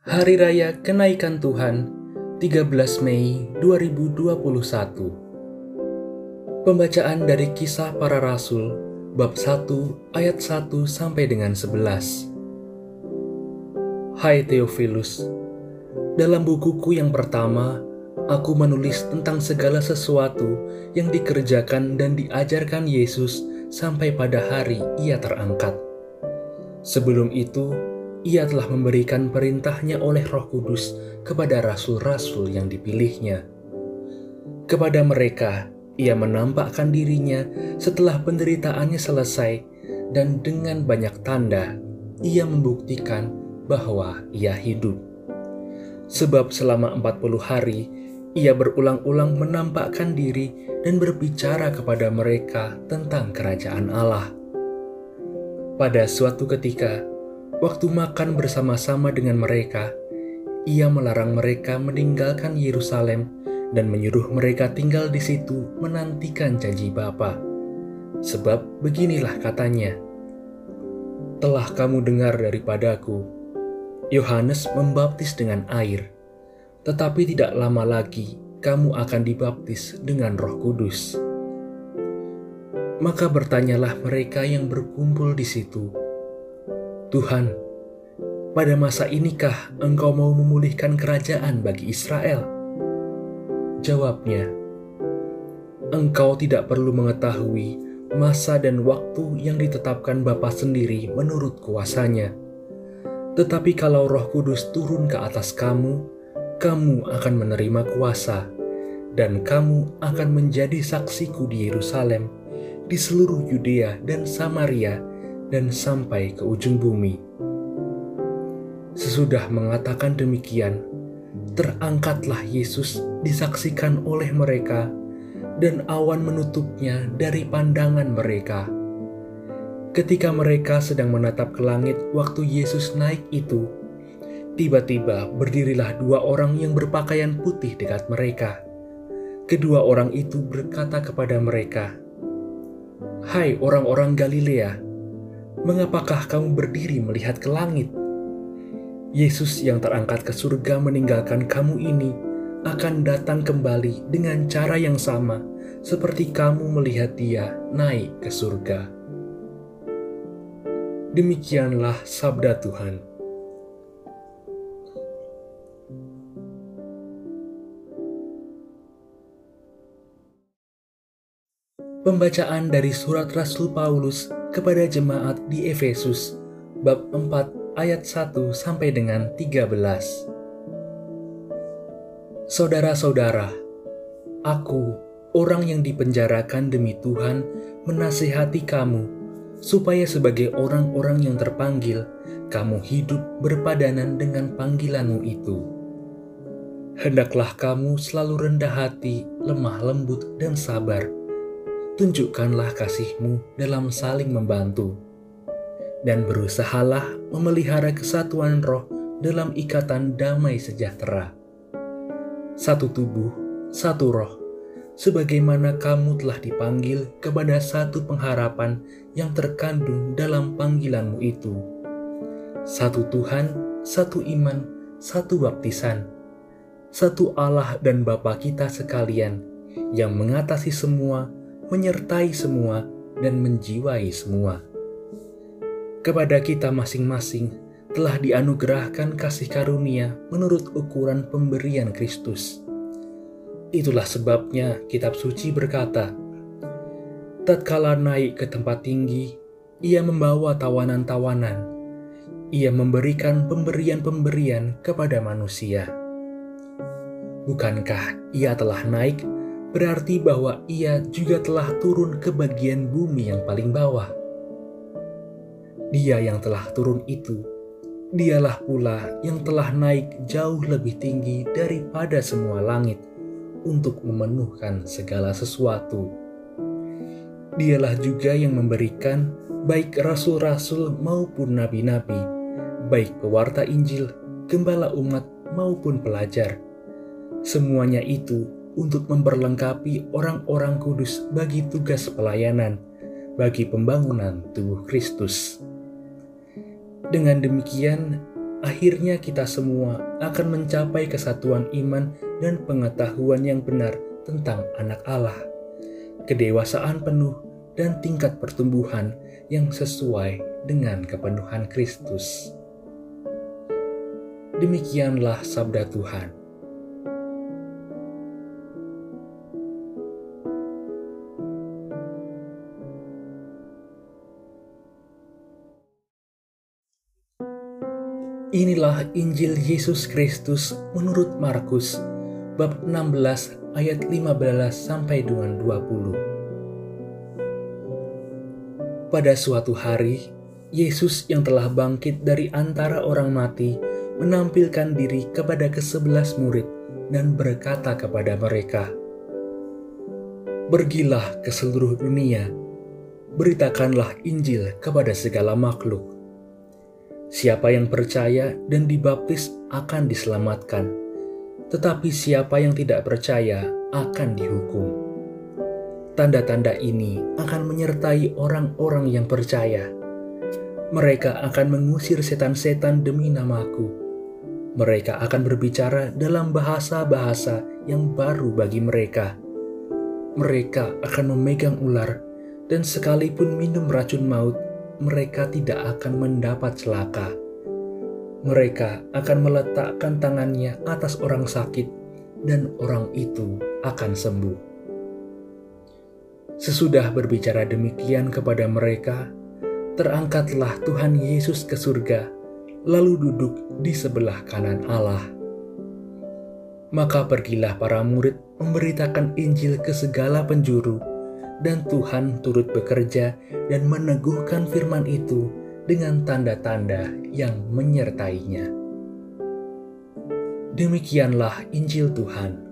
Hari Raya Kenaikan Tuhan 13 Mei 2021 Pembacaan dari Kisah Para Rasul bab 1 ayat 1 sampai dengan 11 Hai Theophilus Dalam bukuku yang pertama aku menulis tentang segala sesuatu yang dikerjakan dan diajarkan Yesus sampai pada hari ia terangkat. Sebelum itu, ia telah memberikan perintahnya oleh roh kudus kepada rasul-rasul yang dipilihnya. Kepada mereka, ia menampakkan dirinya setelah penderitaannya selesai dan dengan banyak tanda, ia membuktikan bahwa ia hidup. Sebab selama 40 hari, ia berulang-ulang menampakkan diri dan berbicara kepada mereka tentang kerajaan Allah pada suatu ketika, waktu makan bersama-sama dengan mereka, ia melarang mereka meninggalkan Yerusalem dan menyuruh mereka tinggal di situ menantikan janji Bapa. Sebab beginilah katanya, Telah kamu dengar daripadaku, Yohanes membaptis dengan air, tetapi tidak lama lagi kamu akan dibaptis dengan roh kudus. Maka bertanyalah mereka yang berkumpul di situ, "Tuhan, pada masa inikah Engkau mau memulihkan kerajaan bagi Israel?" Jawabnya, "Engkau tidak perlu mengetahui masa dan waktu yang ditetapkan Bapa sendiri menurut kuasanya. Tetapi kalau Roh Kudus turun ke atas kamu, kamu akan menerima kuasa, dan kamu akan menjadi saksiku di Yerusalem." di seluruh Yudea dan Samaria dan sampai ke ujung bumi. Sesudah mengatakan demikian, terangkatlah Yesus disaksikan oleh mereka dan awan menutupnya dari pandangan mereka. Ketika mereka sedang menatap ke langit waktu Yesus naik itu, tiba-tiba berdirilah dua orang yang berpakaian putih dekat mereka. Kedua orang itu berkata kepada mereka, Hai orang-orang Galilea, mengapakah kamu berdiri melihat ke langit? Yesus yang terangkat ke surga meninggalkan kamu ini akan datang kembali dengan cara yang sama seperti kamu melihat dia naik ke surga. Demikianlah sabda Tuhan. Pembacaan dari surat Rasul Paulus kepada jemaat di Efesus bab 4 ayat 1 sampai dengan 13. Saudara-saudara, aku orang yang dipenjarakan demi Tuhan menasihati kamu supaya sebagai orang-orang yang terpanggil kamu hidup berpadanan dengan panggilanmu itu. Hendaklah kamu selalu rendah hati, lemah lembut, dan sabar tunjukkanlah kasihmu dalam saling membantu, dan berusahalah memelihara kesatuan roh dalam ikatan damai sejahtera. Satu tubuh, satu roh, sebagaimana kamu telah dipanggil kepada satu pengharapan yang terkandung dalam panggilanmu itu. Satu Tuhan, satu iman, satu baptisan, satu Allah dan Bapa kita sekalian yang mengatasi semua menyertai semua, dan menjiwai semua. Kepada kita masing-masing telah dianugerahkan kasih karunia menurut ukuran pemberian Kristus. Itulah sebabnya kitab suci berkata, Tatkala naik ke tempat tinggi, ia membawa tawanan-tawanan. Ia memberikan pemberian-pemberian kepada manusia. Bukankah ia telah naik berarti bahwa ia juga telah turun ke bagian bumi yang paling bawah. Dia yang telah turun itu, dialah pula yang telah naik jauh lebih tinggi daripada semua langit untuk memenuhkan segala sesuatu. Dialah juga yang memberikan baik rasul-rasul maupun nabi-nabi, baik pewarta Injil, gembala umat maupun pelajar. Semuanya itu untuk memperlengkapi orang-orang kudus bagi tugas pelayanan bagi pembangunan tubuh Kristus. Dengan demikian, akhirnya kita semua akan mencapai kesatuan iman dan pengetahuan yang benar tentang Anak Allah, kedewasaan penuh, dan tingkat pertumbuhan yang sesuai dengan kepenuhan Kristus. Demikianlah sabda Tuhan. Inilah Injil Yesus Kristus menurut Markus bab 16 ayat 15 sampai dengan 20. Pada suatu hari, Yesus yang telah bangkit dari antara orang mati menampilkan diri kepada kesebelas murid dan berkata kepada mereka, Pergilah ke seluruh dunia, beritakanlah Injil kepada segala makhluk Siapa yang percaya dan dibaptis akan diselamatkan, tetapi siapa yang tidak percaya akan dihukum. Tanda-tanda ini akan menyertai orang-orang yang percaya. Mereka akan mengusir setan-setan demi namaku. Mereka akan berbicara dalam bahasa-bahasa yang baru bagi mereka. Mereka akan memegang ular, dan sekalipun minum racun maut, mereka tidak akan mendapat celaka. Mereka akan meletakkan tangannya atas orang sakit, dan orang itu akan sembuh. Sesudah berbicara demikian kepada mereka, terangkatlah Tuhan Yesus ke surga, lalu duduk di sebelah kanan Allah. Maka pergilah para murid memberitakan Injil ke segala penjuru dan Tuhan turut bekerja dan meneguhkan firman itu dengan tanda-tanda yang menyertainya. Demikianlah Injil Tuhan.